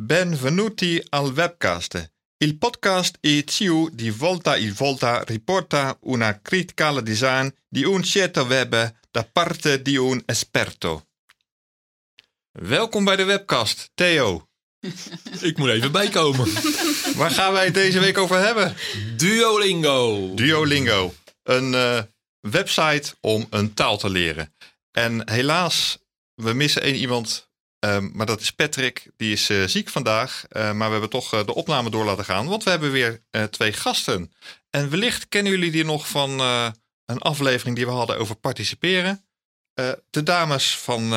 Benvenuti al webcast. Il podcast è ciò di volta in volta riporta una critica al design di un certo web da parte di un esperto. Welkom bij de webcast, Theo. Ik moet even bijkomen. Waar gaan wij het deze week over hebben? Duolingo. Duolingo. Een eh, website om een taal te leren. En helaas, we missen één iemand Um, maar dat is Patrick, die is uh, ziek vandaag. Uh, maar we hebben toch uh, de opname door laten gaan, want we hebben weer twee gasten. En wellicht kennen jullie die nog van een aflevering die we hadden over participeren. de dames van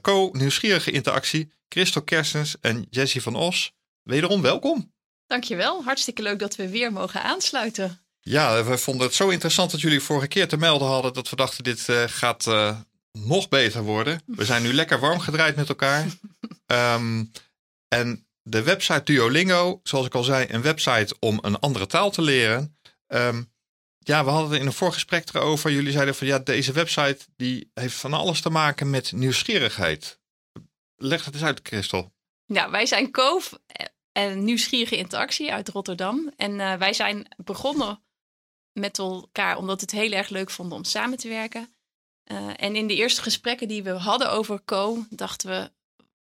Co, Nieuwsgierige Interactie, Christel Kersens en Jessie van Os. Wederom welkom. Dankjewel, hartstikke leuk dat we weer mogen aansluiten. Ja, we vonden het zo interessant dat jullie vorige keer te melden hadden dat we dachten dit gaat nog beter worden. We zijn nu lekker warm gedraaid met elkaar. Um, en de website Duolingo, zoals ik al zei, een website om een andere taal te leren. Um, ja, we hadden het in een voorgesprek erover. Jullie zeiden van ja, deze website die heeft van alles te maken met nieuwsgierigheid. Leg het eens uit, Christel. Ja, wij zijn Koof en Nieuwsgierige Interactie uit Rotterdam. En uh, wij zijn begonnen met elkaar omdat we het heel erg leuk vonden om samen te werken. Uh, en in de eerste gesprekken die we hadden over Co, dachten we,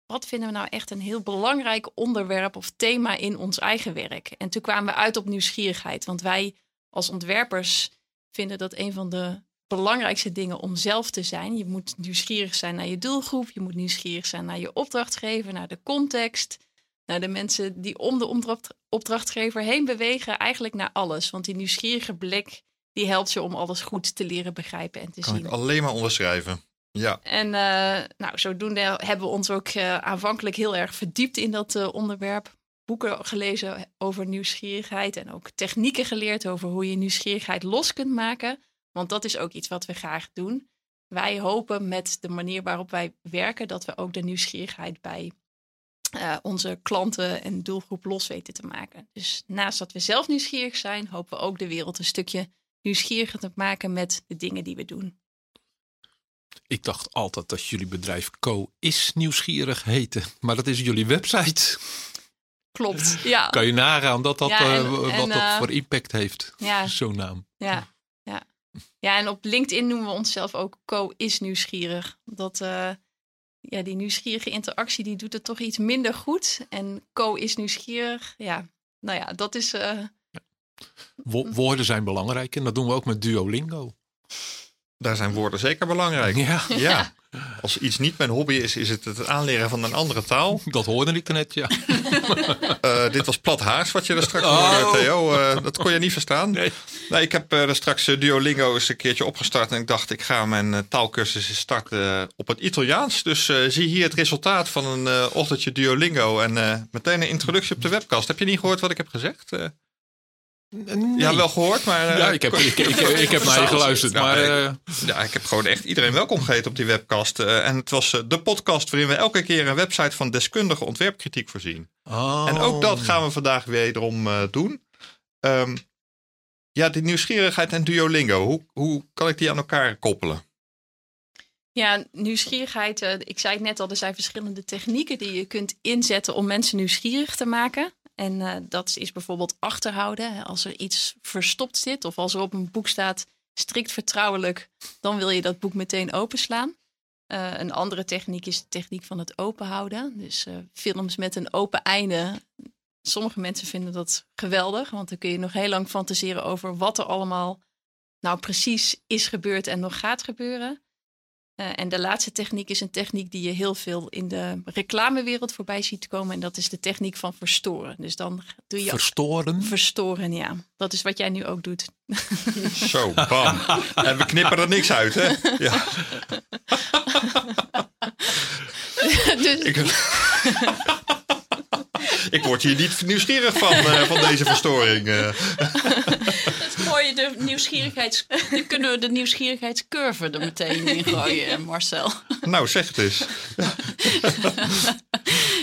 wat vinden we nou echt een heel belangrijk onderwerp of thema in ons eigen werk? En toen kwamen we uit op nieuwsgierigheid, want wij als ontwerpers vinden dat een van de belangrijkste dingen om zelf te zijn. Je moet nieuwsgierig zijn naar je doelgroep, je moet nieuwsgierig zijn naar je opdrachtgever, naar de context, naar de mensen die om de opdrachtgever heen bewegen, eigenlijk naar alles. Want die nieuwsgierige blik die helpt je om alles goed te leren begrijpen en te kan zien. Ik alleen maar onderschrijven. Ja. En uh, nou, zodoende hebben we ons ook uh, aanvankelijk heel erg verdiept in dat uh, onderwerp. Boeken gelezen over nieuwsgierigheid en ook technieken geleerd over hoe je nieuwsgierigheid los kunt maken. Want dat is ook iets wat we graag doen. Wij hopen met de manier waarop wij werken dat we ook de nieuwsgierigheid bij onze klanten en doelgroep los weten te maken. Dus naast dat we zelf nieuwsgierig zijn, hopen we ook de wereld een stukje nieuwsgierig te maken met de dingen die we doen. Ik dacht altijd dat jullie bedrijf Co is nieuwsgierig heette, maar dat is jullie website. Klopt, ja. Kan je nagaan dat dat, ja, en, uh, wat en, uh, dat voor impact heeft, ja, zo'n naam. Ja, ja. ja, en op LinkedIn noemen we onszelf ook Co is nieuwsgierig. Dat, uh, ja, die nieuwsgierige interactie die doet het toch iets minder goed. En Co is nieuwsgierig, ja, nou ja, dat is Wo woorden zijn belangrijk en dat doen we ook met Duolingo. Daar zijn woorden zeker belangrijk. Ja. ja. Als iets niet mijn hobby is, is het het aanleren van een andere taal. Dat hoorde ik net, ja. uh, dit was plat haars wat je er straks oh. hoorde, Theo. Uh, dat kon je niet verstaan. Nee. nee ik heb uh, straks Duolingo eens een keertje opgestart. En ik dacht, ik ga mijn taalkursus starten op het Italiaans. Dus zie hier het resultaat van een ochtendje Duolingo. En meteen een introductie op de webcast. Heb je niet gehoord wat ik heb gezegd? Nee. Ja, wel gehoord, maar... ja, ik heb, ik, ik, ik, heb naar je geluisterd, maar... Uh... Ja, ik heb gewoon echt iedereen welkom gegeten op die webcast. Uh, en het was uh, de podcast waarin we elke keer een website van deskundige ontwerpkritiek voorzien. Oh. En ook dat gaan we vandaag wederom doen. Um, ja, die nieuwsgierigheid en Duolingo, hoe, hoe kan ik die aan elkaar koppelen? Ja, nieuwsgierigheid. ik zei het net al, er zijn verschillende technieken die je kunt inzetten om mensen nieuwsgierig te maken. En uh, dat is bijvoorbeeld achterhouden. Als er iets verstopt zit of als er op een boek staat strikt vertrouwelijk, dan wil je dat boek meteen openslaan. Uh, een andere techniek is de techniek van het openhouden. Dus uh, films met een open einde. Sommige mensen vinden dat geweldig, want dan kun je nog heel lang fantaseren over wat er allemaal nou precies is gebeurd en nog gaat gebeuren. Uh, en de laatste techniek is een techniek die je heel veel in de reclamewereld voorbij ziet komen. En dat is de techniek van verstoren. Dus dan doe je. Verstoren? Verstoren, ja. Dat is wat jij nu ook doet. Zo, bam. en we knippen er niks uit, hè? Ja. dus... Ik... ik word hier niet nieuwsgierig van, eh, van deze verstoring. Je de nieuwsgierigheids... Dan kunnen we de nieuwsgierigheidscurve er meteen in gooien, Marcel. nou, zeg het eens.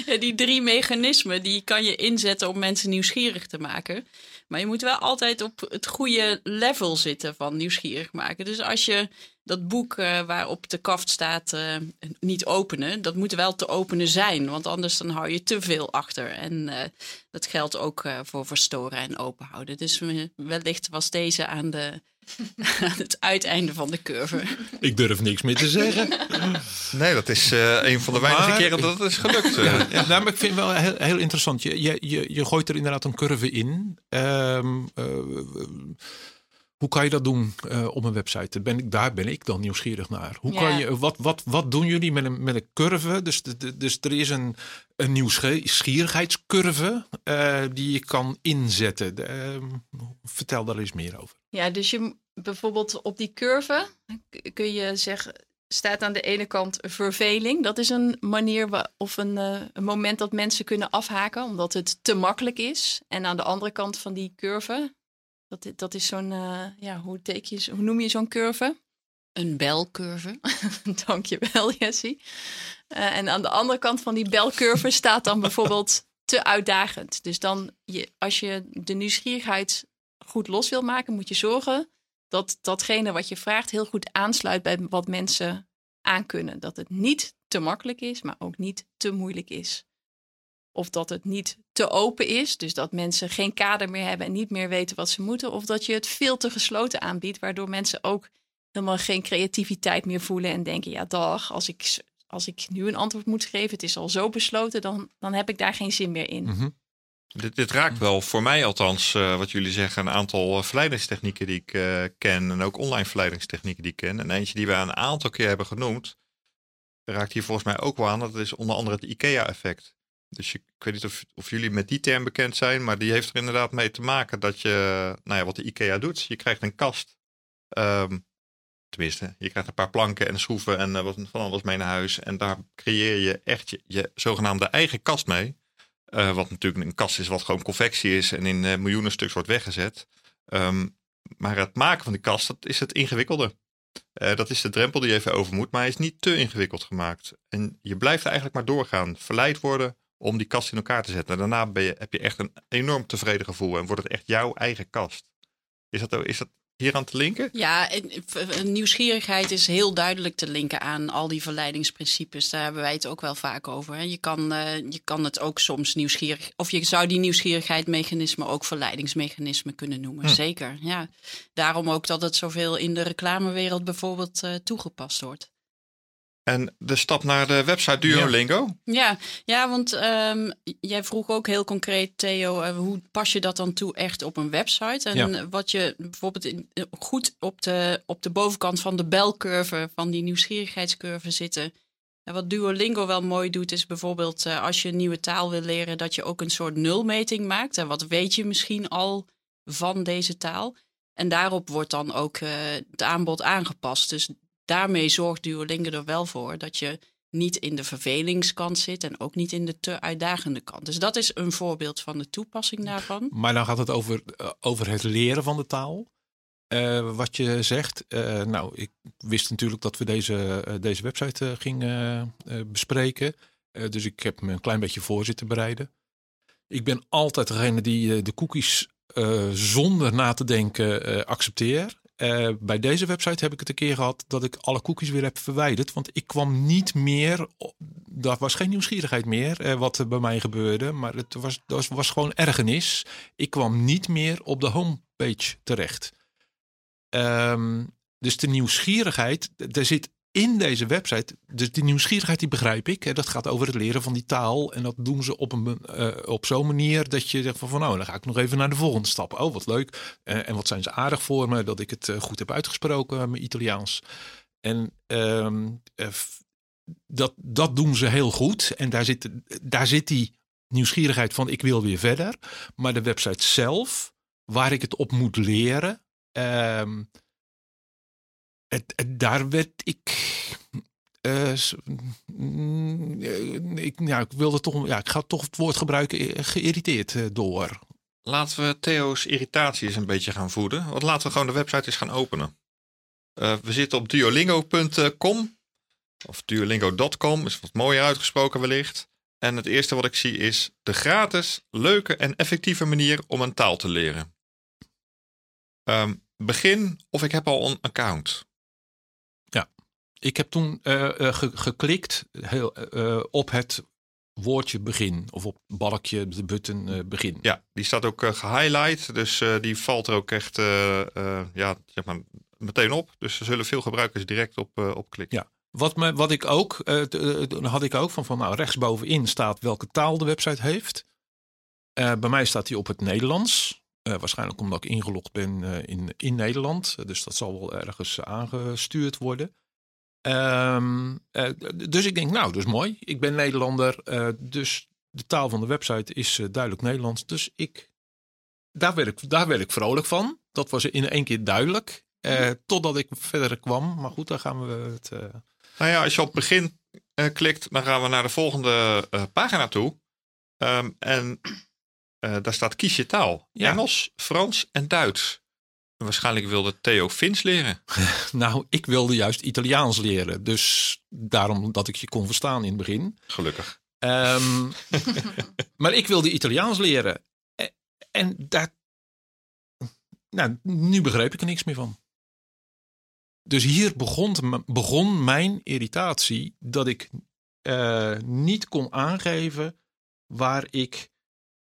Ja, die drie mechanismen die kan je inzetten om mensen nieuwsgierig te maken. Maar je moet wel altijd op het goede level zitten van nieuwsgierig maken. Dus als je dat boek eh, waarop de kaft staat eh, niet openen, dat moet wel te openen zijn. Want anders dan hou je te veel achter. En eh, dat geldt ook voor verstoren en openhouden. Dus wellicht was deze aan, de, aan het uiteinde van de curve. Ik durf niks meer te zeggen. Nee, dat is eh, een van de weinige Maar- keren dat het is gelukt. eh. Ja, ja. Nou, maar ik vind het wel heel, heel interessant. Je, je, je, je gooit er inderdaad een curve in. Ehm, eh, hoe kan je dat doen eh, op een website? Daar ben ik, daar ben ik dan nieuwsgierig naar. Hoe Ja. kan je, wat, wat, wat doen jullie met een, met een curve? Dus, de- de- dus er is een, een nieuwsgierigheidscurve eh, die je kan inzetten. De, ehm, vertel daar eens meer over. Ja, dus je bijvoorbeeld op die curve kun je zeggen, staat aan de ene kant verveling. Dat is een manier wa- of een, eh, een moment dat mensen kunnen afhaken omdat het te makkelijk is. En aan de andere kant van die curve, dat, dat is zo'n, eh, ja, hoe, teken je, hoe noem je zo'n curve? Een belcurve. Dankjewel, Jessie. Eh, en aan de andere kant van die belcurve staat dan bijvoorbeeld te uitdagend. Dus dan, je, als je de nieuwsgierigheid goed los wil maken, moet je zorgen dat datgene wat je vraagt heel goed aansluit bij wat mensen aankunnen. Dat het niet te makkelijk is, maar ook niet te moeilijk is. Of dat het niet te open is, dus dat mensen geen kader meer hebben en niet meer weten wat ze moeten. Of dat je het veel te gesloten aanbiedt, waardoor mensen ook helemaal geen creativiteit meer voelen en denken, ja dag, als ik, als ik nu een antwoord moet geven, het is al zo besloten, dan, dan heb ik daar geen zin meer in. Mhm. Dit, dit raakt wel voor mij althans, eh, wat jullie zeggen, een aantal eh, verleidingstechnieken die ik eh, ken. En ook online verleidingstechnieken die ik ken. En eentje die we een aantal keer hebben genoemd, raakt hier volgens mij ook wel aan. Dat is onder andere het IKEA-effect. Dus ik weet niet of, of jullie met die term bekend zijn, maar die heeft er inderdaad mee te maken dat je, nou ja, wat de IKEA doet. Je krijgt een kast. Ehm, tenminste, je krijgt een paar planken en schroeven en eh, wat van alles mee naar huis. En daar creëer je echt je, zogenaamde eigen kast mee. Eh, wat natuurlijk een kast is wat gewoon convectie is en in eh, miljoenen stuks wordt weggezet. Ehm, maar het maken van die kast, dat is het ingewikkelde. Dat is de drempel die je even over moet, maar hij is niet te ingewikkeld gemaakt. En je blijft eigenlijk maar doorgaan, verleid worden om die kast in elkaar te zetten. En daarna ben je, heb je echt een enorm tevreden gevoel en wordt het echt jouw eigen kast. Is dat, is dat hier aan te linken? Ja, eh, nieuwsgierigheid is heel duidelijk te linken aan al die verleidingsprincipes. Daar hebben wij het ook wel vaak over. Je kan, eh, je kan het ook soms nieuwsgierig... Of je zou die nieuwsgierigheidmechanismen ook verleidingsmechanismen kunnen noemen. Hm. Zeker, ja. Daarom ook dat het zoveel in de reclamewereld bijvoorbeeld eh, toegepast wordt. En de stap naar de website Duolingo. Ja, ja want ehm, jij vroeg ook heel concreet, Theo, eh, hoe pas je dat dan toe echt op een website? En Ja. wat je bijvoorbeeld in- eh, goed op de, op de bovenkant van de belcurve, van die nieuwsgierigheidscurve zitten. En wat Duolingo wel mooi doet, is bijvoorbeeld eh, als je een nieuwe taal wil leren, dat je ook een soort nulmeting maakt. En wat weet je misschien al van deze taal? En daarop wordt dan ook het aanbod aangepast. Dus daarmee zorgt Duolingo er wel voor dat je niet in de vervelingskant zit en ook niet in de te uitdagende kant. Dus dat is een voorbeeld van de toepassing daarvan. Maar dan gaat het over, eh, over het leren van de taal. Eh, wat je zegt. Eh, nou, ik wist natuurlijk dat we deze, deze website gingen bespreken. Dus ik heb me een klein beetje voor zitten bereiden. Ik ben altijd degene die de cookies zonder na te denken eh, accepteer. Eh, bij deze website heb ik het een keer gehad dat ik alle cookies weer heb verwijderd. Want ik kwam niet meer. Dat was geen nieuwsgierigheid meer eh, wat er bij mij gebeurde. Maar het was, was, was gewoon ergernis. Ik kwam niet meer op de homepage terecht. Ehm, dus de nieuwsgierigheid, er zit in deze website, dus die nieuwsgierigheid die begrijp ik. Hè, dat gaat over het leren van die taal. En dat doen ze op, eh, op zo'n manier dat je zegt van, nou, dan ga ik nog even naar de volgende stap. Oh, wat leuk. Eh, en wat zijn ze aardig voor me dat ik het eh, goed heb uitgesproken, mijn Italiaans. En ehm, eh, dat, dat doen ze heel goed. En daar zit, daar zit die nieuwsgierigheid van ik wil weer verder. Maar de website zelf, waar ik het op moet leren, ehm, daar werd ik. eh, mm, eh, ik, ja, ik wilde toch, ja, ik ga toch het woord gebruiken, eh, geïrriteerd door. Laten we Theo's irritatie eens een beetje gaan voeden. Want laten we gewoon de website eens gaan openen. We zitten op duolingo.com. Of duolingo.com is wat mooier uitgesproken wellicht. En het eerste wat ik zie is de gratis, leuke en effectieve manier om een taal te leren. Ehm, begin of ik heb al een account. Ik heb toen eh, eh, ge- geklikt heel, eh, op het woordje begin. Of op balkje, de button begin. Ja, die staat ook eh, gehighlight. Dus die valt er ook echt ja, zeg maar, meteen op. Dus er zullen veel gebruikers direct op, op klikken. Ja. Wat, me, wat ik ook, had ik ook van, van nou, rechtsbovenin staat welke taal de website heeft. Bij mij staat die op het Nederlands. Waarschijnlijk omdat ik ingelogd ben in, in Nederland. Dus dat zal wel ergens aangestuurd worden. Ehm, eh, dus ik denk, nou, dat is mooi. Ik ben Nederlander. eh, dus de taal van de website is eh, duidelijk Nederlands. Dus ik, daar, werd ik, daar werd ik vrolijk van. Dat was in één keer duidelijk. Totdat ik verder kwam. Maar goed, daar gaan we het. Nou ja, als je op begin klikt, dan gaan we naar de volgende pagina toe. Ehm, en daar staat kies je taal. Ja. Engels, Frans en Duits. Waarschijnlijk wilde Theo Fins leren. Nou, ik wilde juist Italiaans leren. Dus daarom dat ik je kon verstaan in het begin. Gelukkig. Ehm, maar ik wilde Italiaans leren. E- En daar. Nou, nu begreep ik er niks meer van. Dus hier begon, begon mijn irritatie dat ik eh, niet kon aangeven waar ik,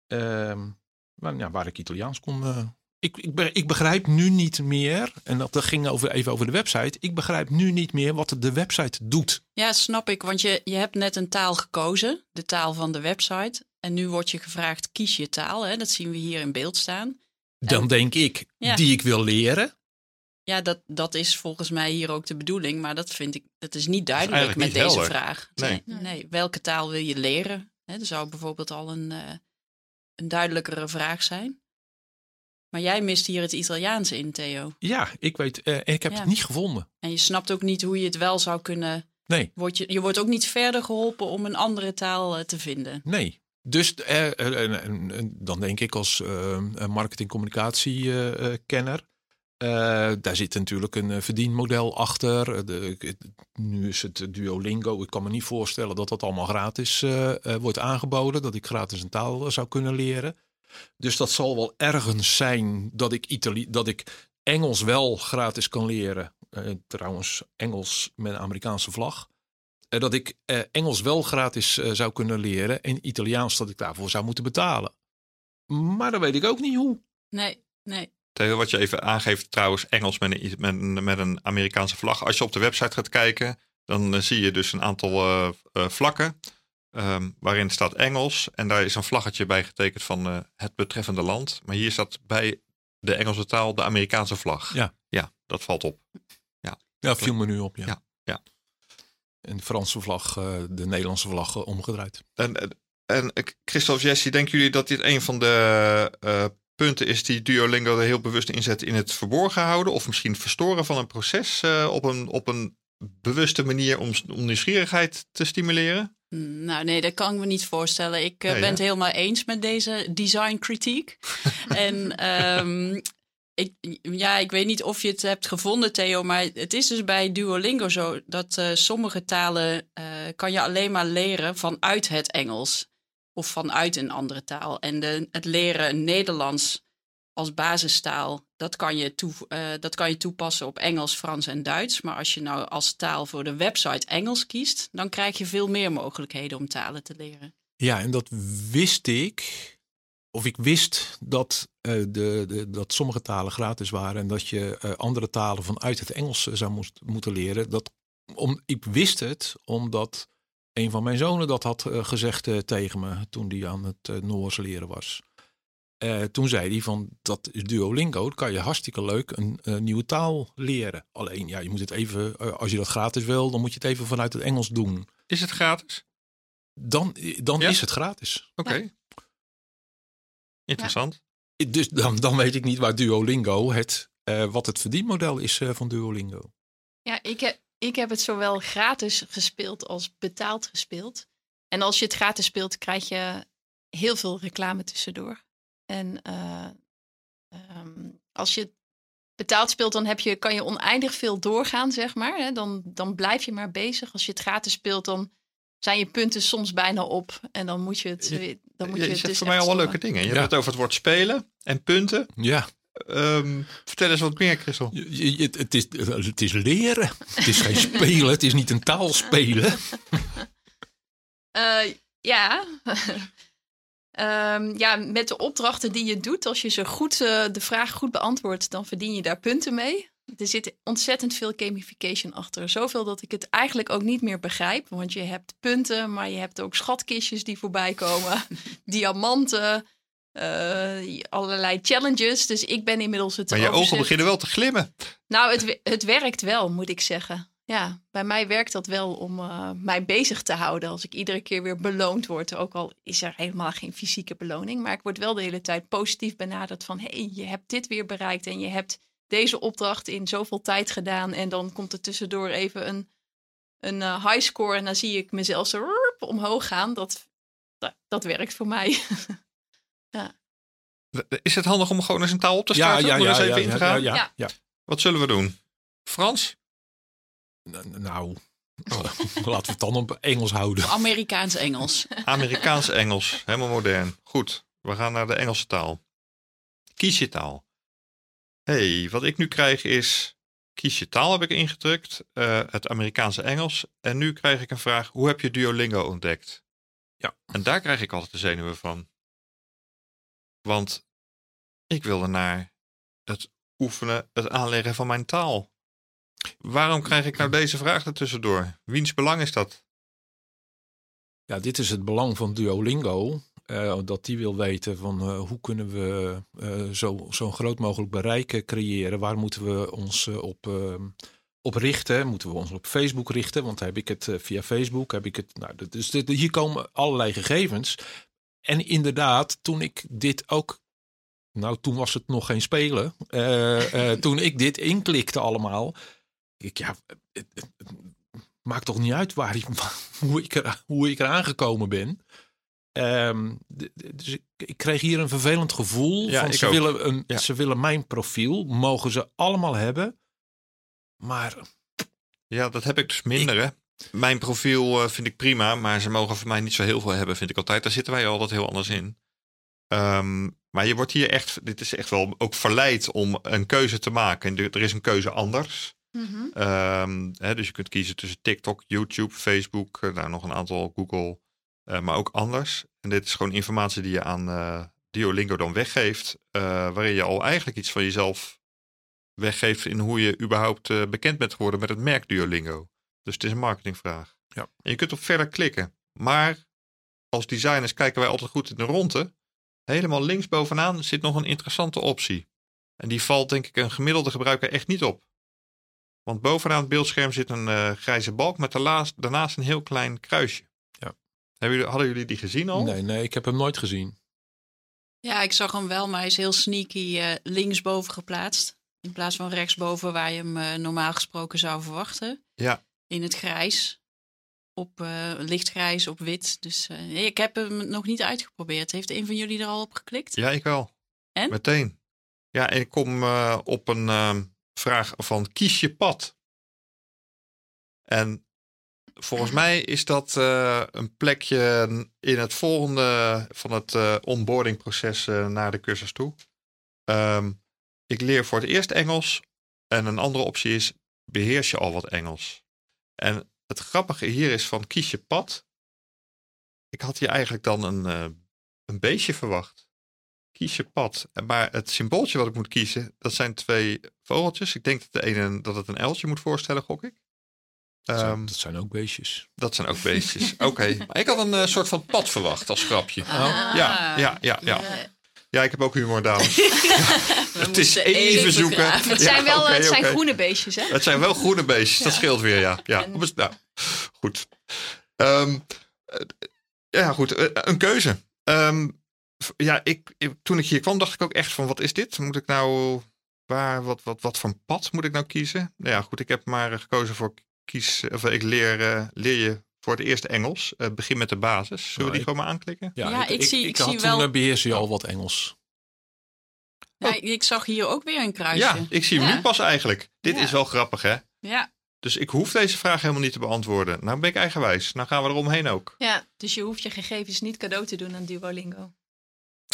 ehm, waar, ja, waar ik Italiaans kon. eh, ik, ik, be- ik begrijp nu niet meer, en dat, dat ging over, even over de website. Ik begrijp nu niet meer wat de website doet. Ja, snap ik. Want je, je hebt net een taal gekozen, de taal van de website. En nu wordt je gevraagd, kies je taal. Hè? Dat zien we hier in beeld staan. Dan denk ik, Ja. die ik wil leren. Ja, dat, dat is volgens mij hier ook de bedoeling. Maar dat vind ik, dat is niet duidelijk met niet deze helder. vraag. Nee. Nee. nee. Welke taal wil je leren? Hè, er zou bijvoorbeeld al een, eh, een duidelijkere vraag zijn. Maar jij mist hier het Italiaans in, Theo. Ja, ik weet, eh, ik heb Ja. het niet gevonden. En je snapt ook niet hoe je het wel zou kunnen. Nee, Word je, je wordt ook niet verder geholpen om een andere taal eh, te vinden. nee. Dus eh, en- en- en dan denk ik als eh marketing-communicatie-kenner. daar zit natuurlijk een verdienmodel achter. De, nu is het Duolingo. Ik kan me niet voorstellen dat dat allemaal gratis wordt aangeboden. Dat ik gratis een taal zou kunnen leren. Dus dat zal wel ergens zijn dat ik, Itali dat ik Engels wel gratis kan leren. Eh, trouwens, Engels met een Amerikaanse vlag. Eh, dat ik eh, Engels wel gratis zou kunnen leren. En Italiaans dat ik daarvoor zou moeten betalen. Maar dan weet ik ook niet hoe. Nee, nee. Theo, wat je even aangeeft, trouwens, Engels met een, met, een, met een Amerikaanse vlag. Als je op de website gaat kijken, dan zie je dus een aantal eh, eh, vlakken. Ehm, waarin staat Engels. En daar is een vlaggetje bij getekend van eh, het betreffende land. Maar hier staat bij de Engelse taal de Amerikaanse vlag. Ja. Ja, dat valt op. Ja, viel me nu op. Ja. Ja, ja. En de Franse vlag, eh, de Nederlandse vlag eh, omgedraaid. En, en- Christophe, Jessie, denken jullie dat dit een van de punten is die Duolingo er heel bewust inzet in het verborgen houden? Of misschien verstoren van een proces op, een, op een bewuste manier om, om nieuwsgierigheid te stimuleren? Mm, Nou, nee, dat kan ik me niet voorstellen. Ik eh, Nee, ben het helemaal eens met deze design kritiek. en ehm, ik, ja, ik weet niet of je het hebt gevonden, Theo, maar het is dus bij Duolingo zo dat eh, sommige talen eh, kan je alleen maar leren vanuit het Engels of vanuit een andere taal. En de, het leren Nederlands als basistaal, dat kan, je eh, dat kan je toepassen op Engels, Frans en Duits. Maar als je nou als taal voor de website Engels kiest, dan krijg je veel meer mogelijkheden om talen te leren. Ja, en dat wist ik. Of ik wist dat, eh, de, de, dat sommige talen gratis waren. En dat je eh, andere talen vanuit het Engels zou moest, moeten leren. Dat, om, ik wist het omdat een van mijn zonen dat had gezegd tegen me. Toen hij aan het Noors leren was. Eh, toen zei hij van dat is Duolingo, dat kan je hartstikke leuk een, een nieuwe taal leren. Alleen ja, je moet het even, eh, als je dat gratis wil, dan moet je het even vanuit het Engels doen. Is het gratis? Dan, dan Ja? is het gratis. Oké. Interessant. Dus dan, dan weet ik niet waar Duolingo het, eh, wat het verdienmodel is eh, van Duolingo. Ja, ik heb, ik heb het zowel gratis gespeeld als betaald gespeeld. En als je het gratis speelt, krijg je heel veel reclame tussendoor. En uh, um, als je betaald speelt, dan heb je, kan je oneindig veel doorgaan, zeg maar. Hè? Dan, dan blijf je maar bezig. Als je het gratis speelt, dan zijn je punten soms bijna op. En dan moet je het. Dan moet je, je, je het zegt dus voor mij allemaal stoppen. leuke dingen. Je Ja. hebt het over het woord spelen en punten. Ja, Ehm, vertel eens wat meer, Christel. je- je- het, is, het is leren. Het is geen spelen. Het is niet een taal spelen. Eh, ja. Ehm, ja, met de opdrachten die je doet, als je ze goed, eh, de vraag goed beantwoordt, dan verdien je daar punten mee. Er zit ontzettend veel gamification achter. Zoveel dat ik het eigenlijk ook niet meer begrijp. Want je hebt punten, maar je hebt ook schatkistjes die voorbij komen. diamanten, eh, allerlei challenges. Dus ik ben inmiddels het Maar je ogen beginnen wel te glimmen. nou, het, het werkt wel, moet ik zeggen. Ja, bij mij werkt dat wel om eh, mij bezig te houden. Als ik iedere keer weer beloond word. Ook al is er helemaal geen fysieke beloning. Maar ik word wel de hele tijd positief benaderd van... hé, hey, je hebt dit weer bereikt en je hebt deze opdracht in zoveel tijd gedaan. En dan komt er tussendoor even een, een eh, high score. En dan zie ik mezelf zo rup omhoog gaan. Dat, dat, dat werkt voor mij. Is het handig om gewoon eens een taal op te Ja, starten? ja, ja. eens ja, even in te ja, gaan? ja, Ja. ja. Wat zullen we doen? Frans? Nou, laten we het dan op Engels houden. Amerikaans-Engels. Amerikaans-Engels. Helemaal modern. Goed, we gaan naar de Engelse taal. Kies je taal. hey, wat ik nu krijg is... Kies je taal heb ik ingedrukt. eh, het Amerikaanse Engels. En nu krijg ik een vraag. Hoe heb je Duolingo ontdekt? Ja. En daar krijg ik altijd de zenuwen van. Want ik wilde naar het oefenen, het aanleggen van mijn taal. Waarom krijg ik nou deze vraag ertussendoor? Wiens belang is dat? Ja, dit is het belang van Duolingo. eh, dat die wil weten van eh, hoe kunnen we eh, zo, zo'n groot mogelijk bereik creëren. Waar moeten we ons op, eh, op richten? Moeten we ons op Facebook richten? Want heb ik het via Facebook. Heb ik het, nou, dus hier komen allerlei gegevens. En inderdaad, toen ik dit ook. Nou, toen was het nog geen spelen. Toen ik dit inklikte allemaal. Ik, ja, het, het- het maakt toch niet uit waar, hoe, ik er, hoe ik eraan gekomen ben. Ehm, dus ik, ik kreeg hier een vervelend gevoel. Ja, van ze, ook. willen een, Ja. ze willen mijn profiel. Mogen ze allemaal hebben. Maar Ja, dat heb ik dus minder. Hè? Mijn profiel eh, vind ik prima, maar ze mogen voor mij niet zo heel veel hebben, vind ik altijd. Daar zitten wij altijd heel anders in. Ehm, maar je wordt hier echt, dit is echt wel ook verleid om een keuze te maken. En er er is een keuze anders. Mhm. Ehm, hè, dus je kunt kiezen tussen TikTok, YouTube, Facebook, eh, nou, nog een aantal Google, eh, maar ook anders. En dit is gewoon informatie die je aan eh, Duolingo dan weggeeft, eh, waarin je al eigenlijk iets van jezelf weggeeft in hoe je überhaupt eh, bekend bent geworden met het merk Duolingo. Dus het is een marketingvraag. Ja. En je kunt op verder klikken. Maar als designers kijken wij altijd goed in de ronde. Helemaal links bovenaan zit nog een interessante optie. En die valt denk ik een gemiddelde gebruiker echt niet op. Want bovenaan het beeldscherm zit een eh, grijze balk met daarnaast, daarnaast een heel klein kruisje. Ja. Hebben jullie, hadden jullie die gezien al? nee, nee, ik heb hem nooit gezien. Ja, ik zag hem wel, maar hij is heel sneaky eh, linksboven geplaatst. In plaats van rechtsboven waar je hem eh, normaal gesproken zou verwachten. Ja. In het grijs. Op eh, lichtgrijs, op wit. Dus eh, ik heb hem nog niet uitgeprobeerd. Heeft een van jullie er al op geklikt? Ja, ik wel. En? Meteen. Ja, en ik kom eh, op een ehm, vraag van kies je pad. En volgens mij is dat eh, een plekje in het volgende van het eh, onboardingproces eh, naar de cursus toe. Ehm, ik leer voor het eerst Engels. En een andere optie is beheers je al wat Engels. En het grappige hier is van kies je pad. Ik had hier eigenlijk dan een, een beestje verwacht kies je pad. En Maar het symbooltje wat ik moet kiezen, dat zijn twee vogeltjes. Ik denk dat de ene dat het een uiltje moet voorstellen, gok ik. Dat zijn, Ehm, dat zijn ook beestjes. dat zijn ook beestjes. Oké. Maar ik had een eh, soort van pad verwacht als grapje. Ah. Ja, ja, ja, ja. Ja, ik heb ook humor, dames. We Het is moesten even zoeken. graven. Het Ja, zijn wel het zijn groene beestjes, hè? Het zijn wel groene beestjes, dat Ja. scheelt weer, ja. ja. En- het- nou, goed. Ehm, eh, ja, goed. eh, Een keuze. Ehm, ja, ik, ik- toen ik hier kwam, dacht ik ook echt van, wat is dit? Moet ik nou, waar, wat, wat, wat voor pad moet ik nou kiezen? Nou ja, goed, ik heb maar gekozen voor kies, of ik leer, eh, leer je voor het eerst Engels. Eh, begin met de basis. Zullen we die ik- gewoon maar aanklikken? Ja, ik zie- ik had zie toen wel- eh, beheers je al wat Engels. Ja, ik zag hier ook weer een kruisje. Ja, ik zie hem Ja. nu pas eigenlijk. Dit Ja. is wel grappig, hè? Ja, Dus ik hoef deze vraag helemaal niet te beantwoorden. Nou ben ik eigenwijs. Nou gaan we eromheen ook. Ja, dus je hoeft je gegevens niet cadeau te doen aan Duolingo.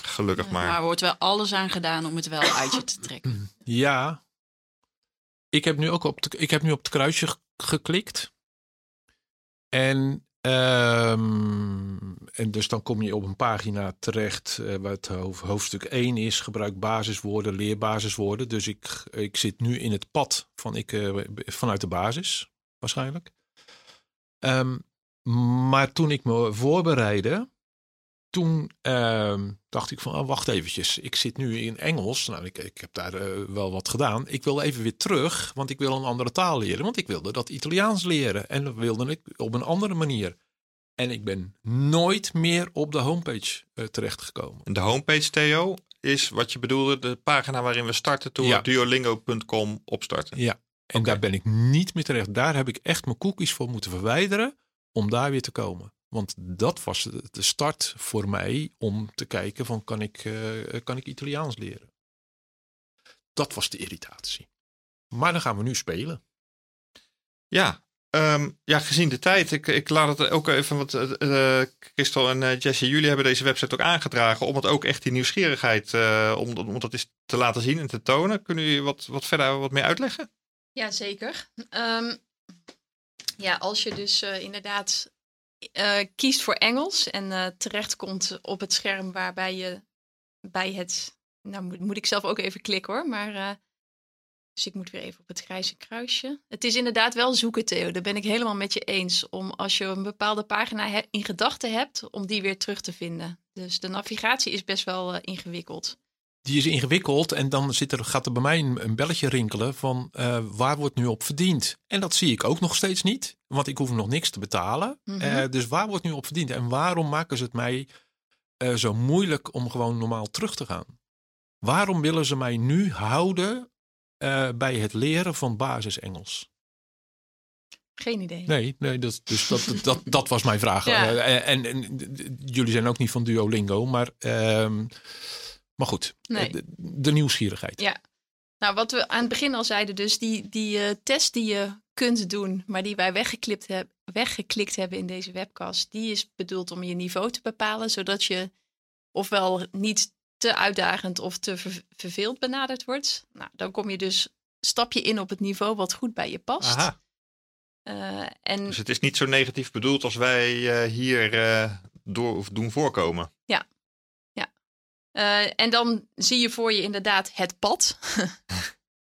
Gelukkig maar maar. er wordt wel alles aan gedaan om het wel uit je te trekken. Ja. Ik heb nu ook op, de, ik heb nu op het kruisje geklikt. En, ehm, en dus dan kom je op een pagina terecht eh, waar het hoofd- hoofdstuk 1 is. Gebruik basiswoorden, leerbasiswoorden. Dus ik, ik zit nu in het pad van ik, eh, vanuit de basis, waarschijnlijk. Ehm, maar toen ik me voorbereidde, toen ehm, dacht ik van, oh, wacht eventjes, ik zit nu in Engels. Nou, ik, ik heb daar eh, wel wat gedaan. Ik wil even weer terug, want ik wil een andere taal leren. Want ik wilde dat Italiaans leren en dat wilde ik op een andere manier. En ik ben nooit meer op de homepage eh, terechtgekomen. En de homepage, Theo, is wat je bedoelde, de pagina waarin we starten toen Ja. duolingo.com opstarten. Ja, en daar ben ik niet meer terecht. Daar heb ik echt mijn cookies voor moeten verwijderen om daar weer te komen. Want dat was de start voor mij om te kijken van kan ik, eh, kan ik Italiaans leren. Dat was de irritatie. Maar dan gaan we nu spelen. Ja, ehm, ja gezien de tijd. Ik, ik laat het ook even, want eh, eh, Christel en eh, Jesse, jullie hebben deze website ook aangedragen om het ook echt die nieuwsgierigheid, eh, om, om dat eens te laten zien en te tonen. Kunnen jullie wat, wat verder wat meer uitleggen? Ja, zeker. Ehm, ja, als je dus eh, inderdaad eh, kiest voor Engels en eh, terechtkomt op het scherm waarbij je bij het. Nou, moet, moet ik zelf ook even klikken hoor, maar. eh, dus ik moet weer even op het grijze kruisje. Het is inderdaad wel zoeken, Theo. Daar ben ik helemaal met je eens. Om als je een bepaalde pagina in gedachten hebt, om die weer terug te vinden. Dus de navigatie is best wel ingewikkeld. Die is ingewikkeld en dan zit er, gaat er bij mij een, een belletje rinkelen van eh, waar wordt nu op verdiend? En dat zie ik ook nog steeds niet, want ik hoef nog niks te betalen. Mhm. Eh, dus waar wordt nu op verdiend? En waarom maken ze het mij eh, zo moeilijk om gewoon normaal terug te gaan? Waarom willen ze mij nu houden bij het leren van basis Engels? Geen idee. Nee, nee dat, dus dat, dat, dat was mijn vraag. Ja. En, en, jullie zijn ook niet van Duolingo, maar, ehm, maar goed, Nee. de, de nieuwsgierigheid. Ja. Nou, wat we aan het begin al zeiden, dus die, die eh, test die je kunt doen, maar die wij weggeklikt, heb, weggeklikt hebben in deze webcast, die is bedoeld om je niveau te bepalen, zodat je ofwel niet te uitdagend of te ver- verveeld benaderd wordt. Nou, dan kom je dus, stap je in op het niveau wat goed bij je past. Aha. Eh, en Dus het is niet zo negatief bedoeld als wij eh, hier eh, door of doen voorkomen. Eh, en dan zie je voor je inderdaad het pad.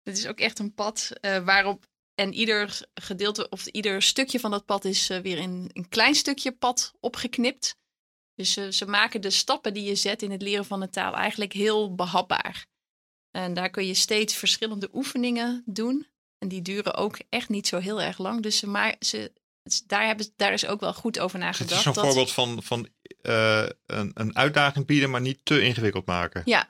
Het is ook echt een pad eh, waarop. En ieder gedeelte of ieder stukje van dat pad is eh, weer in een klein stukje pad opgeknipt. Dus ze maken de stappen die je zet in het leren van een taal eigenlijk heel behapbaar. En daar kun je steeds verschillende oefeningen doen. En die duren ook echt niet zo heel erg lang. Dus ze, maar, ze, daar, hebben, daar is ook wel goed over Dus het nagedacht. is dat- voorbeeld van, van eh, een, een uitdaging bieden, maar niet te ingewikkeld maken. Ja,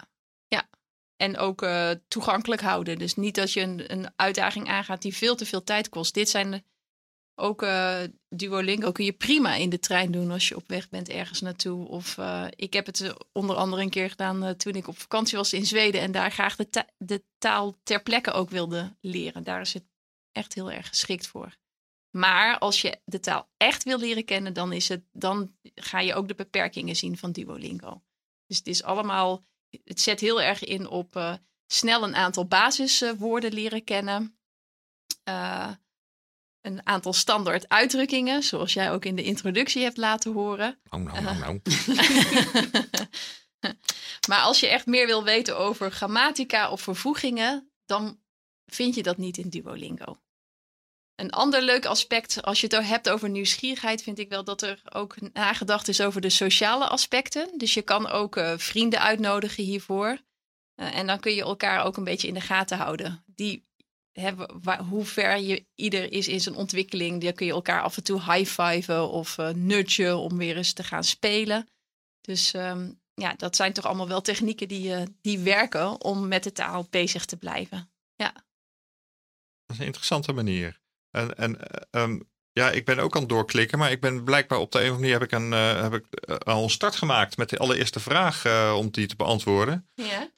ja. En ook eh, toegankelijk houden. Dus niet dat je een, een uitdaging aangaat die veel te veel tijd kost. Dit zijn de- ook eh, Duolingo kun je prima in de trein doen als je op weg bent ergens naartoe. Of ik heb het onder andere een keer gedaan toen ik op vakantie was in Zweden en daar graag de, ta- de taal ter plekke ook wilde leren. Daar is het echt heel erg geschikt voor. Maar als je de taal echt wil leren kennen, dan, is het, dan ga je ook de beperkingen zien van Duolingo. Dus het is allemaal het zet heel erg in op eh, snel een aantal basiswoorden leren kennen. Eh, een aantal standaard uitdrukkingen, zoals jij ook in de introductie hebt laten horen. Nou, nou, nou, nou. maar als je echt meer wil weten over grammatica of vervoegingen, dan vind je dat niet in Duolingo. Een ander leuk aspect, als je het hebt over nieuwsgierigheid, vind ik wel dat er ook nagedacht is over de sociale aspecten. Dus je kan ook eh, vrienden uitnodigen hiervoor. Eh, en dan kun je elkaar ook een beetje in de gaten houden. Die hoe ver je ieder is in zijn ontwikkeling. Dan kun je elkaar af en toe high-fiven of nudgen om weer eens te gaan spelen. Dus ehm, ja, dat zijn toch allemaal wel technieken die, die werken om met de taal bezig te blijven. Dat is een interessante manier. En, en eh, ehm, ja, ik ben ook aan het doorklikken, maar ik ben blijkbaar op de een of andere manier heb ik, een, eh, heb ik eh, al een start gemaakt met de allereerste vraag om die te beantwoorden. Ja.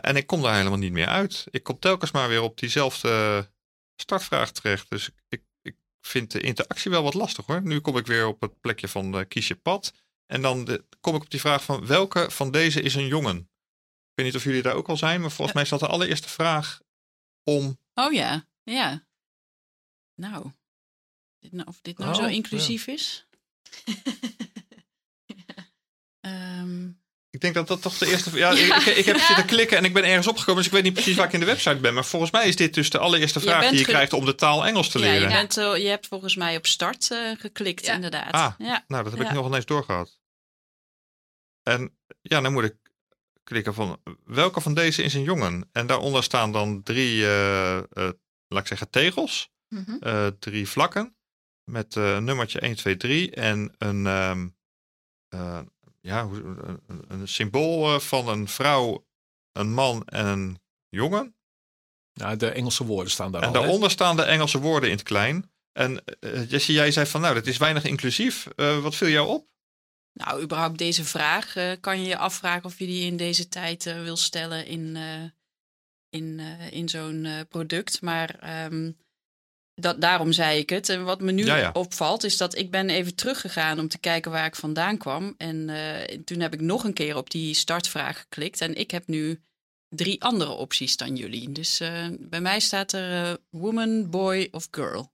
En ik kom daar helemaal niet meer uit. Ik kom telkens maar weer op diezelfde startvraag terecht. Dus ik, ik vind de interactie wel wat lastig hoor. Nu kom ik weer op het plekje van kies je pad. En dan de- kom ik op die vraag van welke van deze is een jongen? Ik weet niet of jullie daar ook al zijn, maar volgens mij staat de allereerste vraag om. Oh ja, ja. Nou, dit nou- of dit nou zo Oh, inclusief is? Ehm, Ik denk dat dat toch de eerste. Ja, Ik, ik, ik heb zitten klikken en ik ben ergens opgekomen, dus ik weet niet precies waar ik in de website ben. Maar volgens mij is dit dus de allereerste vraag die je krijgt om de taal Engels te ja, je, leren. bent, eh, je hebt volgens mij op start eh, geklikt, inderdaad. Ah. Ja. Nou, dat heb ik nog ineens doorgehad. En ja, dan moet ik klikken van welke van deze is een jongen? En daaronder staan dan drie, eh, laat ik zeggen, tegels. Mhm. eh, drie vlakken met eh, een nummertje 1, 2, 3 en een, ehm, eh, ja, hoe- een, een- symbool eh, van een vrouw, een man en een jongen. Nou, de Engelse woorden staan daar En al. daaronder staan de Engelse woorden in het klein. En Jessie, jij zei van nou, dat is weinig inclusief. Eh, wat viel jou op? Nou, überhaupt deze vraag eh, kan je je afvragen of je die in deze tijd eh, wil stellen in, eh, in, eh, in zo'n eh, product. Maar ehm, dat, daarom zei ik het. En wat me nu Ja, ja. opvalt, is dat ik ben even teruggegaan om te kijken waar ik vandaan kwam. En eh, toen heb ik nog een keer op die startvraag geklikt. En ik heb nu drie andere opties dan jullie. Dus eh, bij mij staat er eh, woman, boy of girl.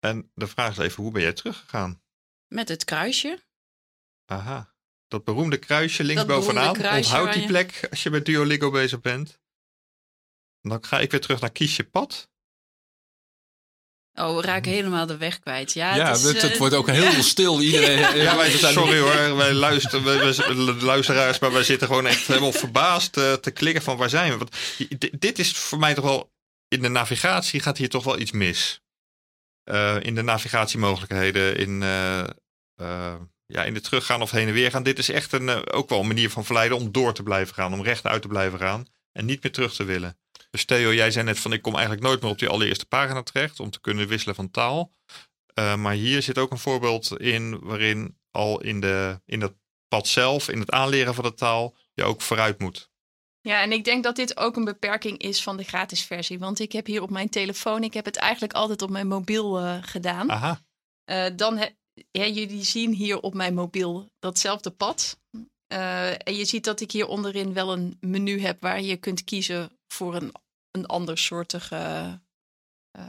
En de vraag is even, hoe ben jij teruggegaan? Met het kruisje. Aha. Dat beroemde kruisje links Dat beroemde bovenaan. kruisje Onthoud die je- plek als je met Duolingo bezig bent. Dan ga ik weer terug naar kies je pad. Oh, we raken helemaal de weg kwijt. Ja, ja, het, is, het, het eh, wordt ook heel stil. Iedereen, Ja, wij, we zijn- sorry hoor, wij luisteren, wij, luisteraars, maar wij zitten gewoon echt helemaal verbaasd eh, te klikken van waar zijn we. Want dit, is voor mij toch wel, in de navigatie gaat hier toch wel iets mis. Eh, in de navigatiemogelijkheden, in, eh, eh, ja, in het teruggaan of heen en weer gaan. Dit is echt een, ook wel een manier van verleiden om door te blijven gaan, om rechtuit te blijven gaan en niet meer terug te willen. Dus Theo, jij zei net van ik kom eigenlijk nooit meer op die allereerste pagina terecht om te kunnen wisselen van taal. Uh, maar hier zit ook een voorbeeld in waarin al in, de, in dat pad zelf, in het aanleren van de taal, je ook vooruit moet. Ja, en ik denk dat dit ook een beperking is van de gratis versie. Want ik heb hier op mijn telefoon, ik heb het eigenlijk altijd op mijn mobiel uh, gedaan. Aha. Uh, dan he, ja, jullie zien hier op mijn mobiel datzelfde pad. Uh, en je ziet dat ik hier onderin wel een menu heb waar je kunt kiezen voor een, een ander soortige uh,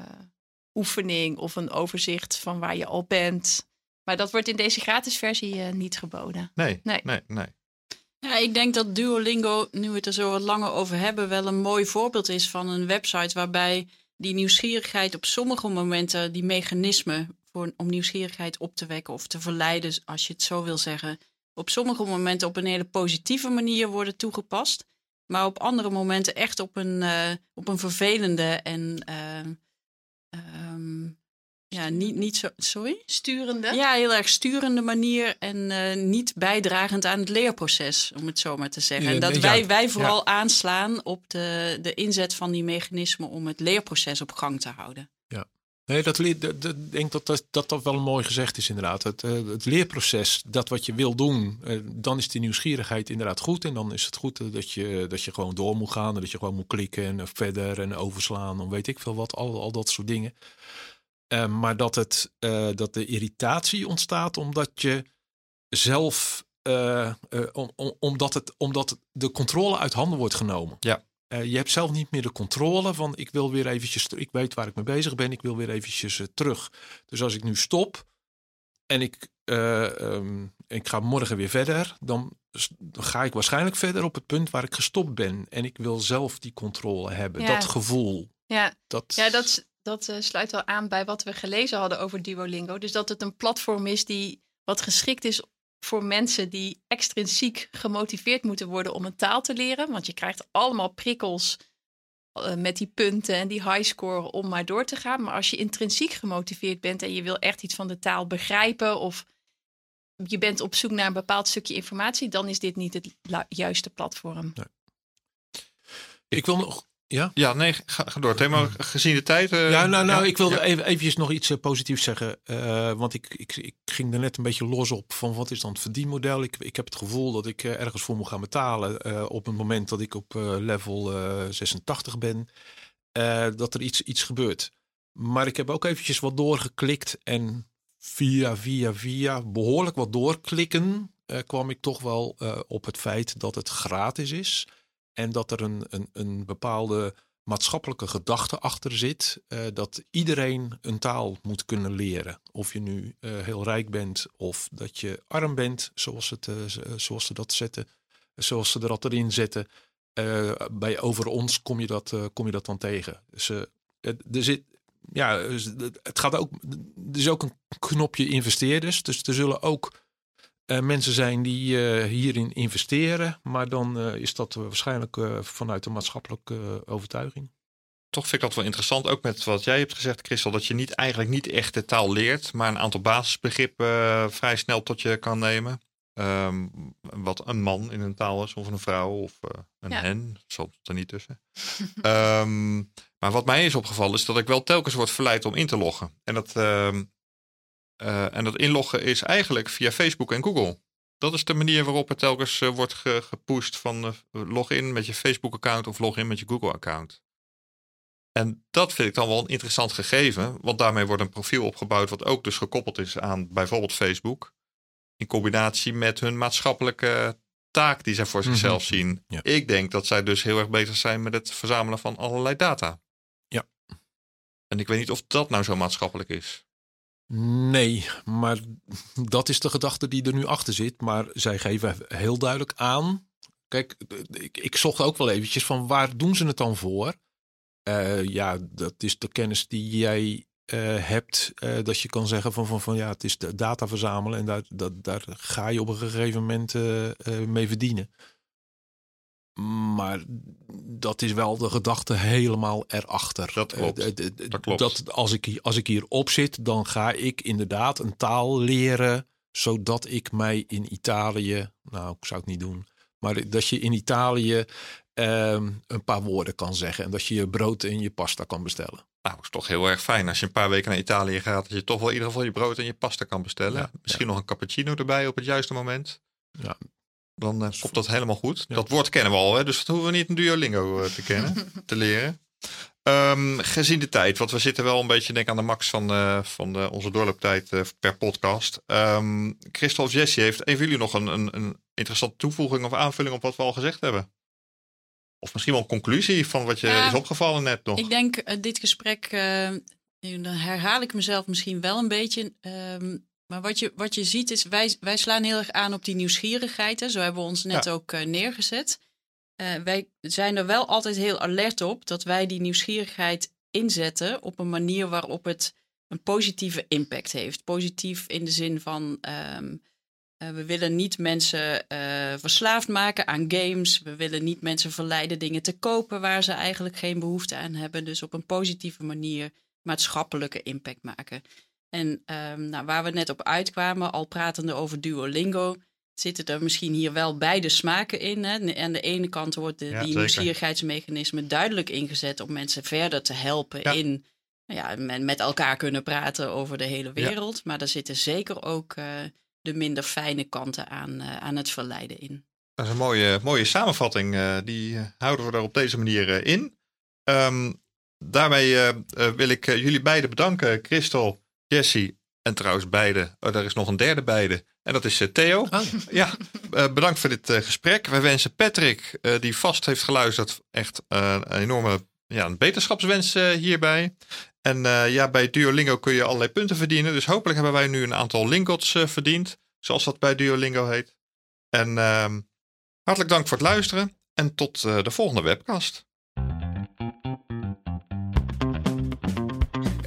oefening of een overzicht van waar je al bent. Maar dat wordt in deze gratis versie uh, niet geboden. Nee, nee, nee, nee. Ja, ik denk dat Duolingo, nu we het er zo wat langer over hebben, wel een mooi voorbeeld is van een website waarbij die nieuwsgierigheid op sommige momenten, die mechanismen voor, om nieuwsgierigheid op te wekken of te verleiden, als je het zo wil zeggen, op sommige momenten op een hele positieve manier worden toegepast. Maar op andere momenten echt op een, uh, op een vervelende en uh, um, ja, niet, niet zo. Sorry? Sturende? Ja, heel erg sturende manier en uh, niet bijdragend aan het leerproces, om het zo maar te zeggen. Ja, en dat ja, wij, wij vooral ja. aanslaan op de, de inzet van die mechanismen om het leerproces op gang te houden. Nee, dat, dat, dat, ik denk dat dat, dat dat wel mooi gezegd is inderdaad. Het, uh, het leerproces, dat wat je wil doen, uh, dan is die nieuwsgierigheid inderdaad goed. En dan is het goed dat, je, dat je gewoon door moet gaan. En dat je gewoon moet klikken en verder en overslaan. En weet ik veel wat, al, al dat soort dingen. Maar dat, het, dat de irritatie ontstaat omdat je zelf, om, om, omdat, het, omdat de controle uit handen wordt genomen. Ja. Uh, je hebt zelf niet meer de controle van ik wil weer eventjes, ik weet waar ik mee bezig ben, ik wil weer eventjes uh, terug. Dus als ik nu stop en ik, uh, um, ik ga morgen weer verder, dan, ga ik waarschijnlijk verder op het punt waar ik gestopt ben. En ik wil zelf die controle hebben, ja. dat gevoel. Ja, dat, ja dat, dat sluit wel aan bij wat we gelezen hadden over Duolingo. Dus dat het een platform is die wat geschikt is voor mensen die extrinsiek gemotiveerd moeten worden om een taal te leren. Want je krijgt allemaal prikkels uh, met die punten en die highscore om maar door te gaan. Maar als je intrinsiek gemotiveerd bent en je wil echt iets van de taal begrijpen of je bent op zoek naar een bepaald stukje informatie, dan is dit niet het juiste platform. Nee. Ik wil nog Ja? Ja, nee, ga, ga door. Thema gezien de tijd. eh, Ja, nou, nou ja, ik wilde ja. even, eventjes nog iets eh, positiefs zeggen. eh, want ik, ik, ik ging er net een beetje los op van wat is dan het verdienmodel. Ik, ik heb het gevoel dat ik ergens voor moet gaan betalen op het moment dat ik op level eh, 86 ben. dat er iets, iets gebeurt. Maar ik heb ook eventjes wat doorgeklikt en via, via, via behoorlijk wat doorklikken kwam ik toch wel op het feit dat het gratis is. En dat er een, een, een bepaalde maatschappelijke gedachte achter zit. eh, dat iedereen een taal moet kunnen leren. Of je nu eh, heel rijk bent of dat je arm bent, zoals, het, eh, zoals ze dat zetten. Zoals ze er altijd in zetten. Bij over ons kom je dat, kom je dat dan tegen. Dus, er zit, ja, dus het gaat ook. Er is ook een knopje investeerders. Dus er zullen ook eh, mensen zijn die eh, hierin investeren. Maar dan eh, is dat waarschijnlijk eh, vanuit een maatschappelijke eh, overtuiging. Toch vind ik dat wel interessant, ook met wat jij hebt gezegd, Christel, dat je niet eigenlijk niet echt de taal leert, maar een aantal basisbegrippen vrij snel tot je kan nemen. Ehm, wat een man in een taal is, of een vrouw, of eh, een Ja. hen, soms er niet tussen. Ehm, maar wat mij is opgevallen is dat ik wel telkens word verleid om in te loggen. En dat, ehm, eh, en dat inloggen is eigenlijk via Facebook en Google. Dat is de manier waarop het telkens eh, wordt ge- gepusht van eh, log in met je Facebook-account of log in met je Google-account. En dat vind ik dan wel een interessant gegeven, want daarmee wordt een profiel opgebouwd wat ook dus gekoppeld is aan bijvoorbeeld Facebook. In combinatie met hun maatschappelijke taak die zij voor Mhm. zichzelf zien. Ja. Ik denk dat zij dus heel erg bezig zijn met het verzamelen van allerlei data. Ja. En ik weet niet of dat nou zo maatschappelijk is. Nee, maar dat is de gedachte die er nu achter zit. Maar zij geven heel duidelijk aan. Kijk, ik, ik zocht ook wel eventjes van waar doen ze het dan voor? Eh, ja, dat is de kennis die jij eh, hebt. eh, dat je kan zeggen van, van, van ja, het is de data verzamelen. En daar, dat, daar ga je op een gegeven moment mee verdienen. Maar dat is wel de gedachte helemaal erachter. Dat klopt. Eh, d- d- d- Dat klopt. Dat als ik, hier- als ik hierop zit, dan ga ik inderdaad een taal leren. Zodat ik mij in Italië, nou, ik zou het niet doen. Maar dat je in Italië ehm, een paar woorden kan zeggen. En dat je je brood en je pasta kan bestellen. Nou, is toch heel erg fijn als je een paar weken naar Italië gaat. Dat je toch wel in ieder geval je brood en je pasta kan bestellen. Ja, Misschien nog een cappuccino erbij op het juiste moment. Ja. Dan komt dat helemaal goed. Ja. Dat woord kennen we al, hè? dus dat hoeven we niet een Duolingo eh, te kennen, te leren. Ehm, gezien de tijd, want we zitten wel een beetje denk aan de max van, eh, van de, onze doorlooptijd per podcast. Ehm Christel of Jessie, heeft een van jullie nog een, een, een interessante toevoeging of aanvulling op wat we al gezegd hebben? Of misschien wel een conclusie van wat je Ja, is opgevallen net nog? Ik denk dit gesprek, eh, dan herhaal ik mezelf misschien wel een beetje. ehm, maar wat je, wat je ziet is, wij, wij slaan heel erg aan op die nieuwsgierigheid. Hè. Zo hebben we ons net Ja. ook eh, neergezet. Eh, wij zijn er wel altijd heel alert op dat wij die nieuwsgierigheid inzetten op een manier waarop het een positieve impact heeft. Positief in de zin van ehm, eh, we willen niet mensen verslaafd maken aan games. We willen niet mensen verleiden dingen te kopen waar ze eigenlijk geen behoefte aan hebben. Dus op een positieve manier maatschappelijke impact maken. En ehm, nou, waar we net op uitkwamen, al pratende over Duolingo, zitten er misschien hier wel beide smaken in. Hè? Aan de ene kant wordt de, Ja, die nieuwsgierigheidsmechanisme duidelijk ingezet om mensen verder te helpen Ja. in nou ja, met, met elkaar kunnen praten over de hele wereld. Maar er zitten zeker ook eh, de minder fijne kanten aan, eh, aan het verleiden in. Dat is een mooie, mooie samenvatting. eh, die houden we er op deze manier in. Ehm, daarmee wil ik jullie beiden bedanken. Christel, Jessie en trouwens beide. Oh, er is nog een derde beide. En dat is eh, Theo. Ah, Ja, eh, bedankt voor dit eh, gesprek. Wij wensen Patrick, die vast heeft geluisterd, echt een enorme ja, een beterschapswens hierbij. En ja, bij Duolingo kun je allerlei punten verdienen. Dus hopelijk hebben wij nu een aantal lingots verdiend. Zoals dat bij Duolingo heet. En ehm, hartelijk dank voor het luisteren. En tot de volgende webcast.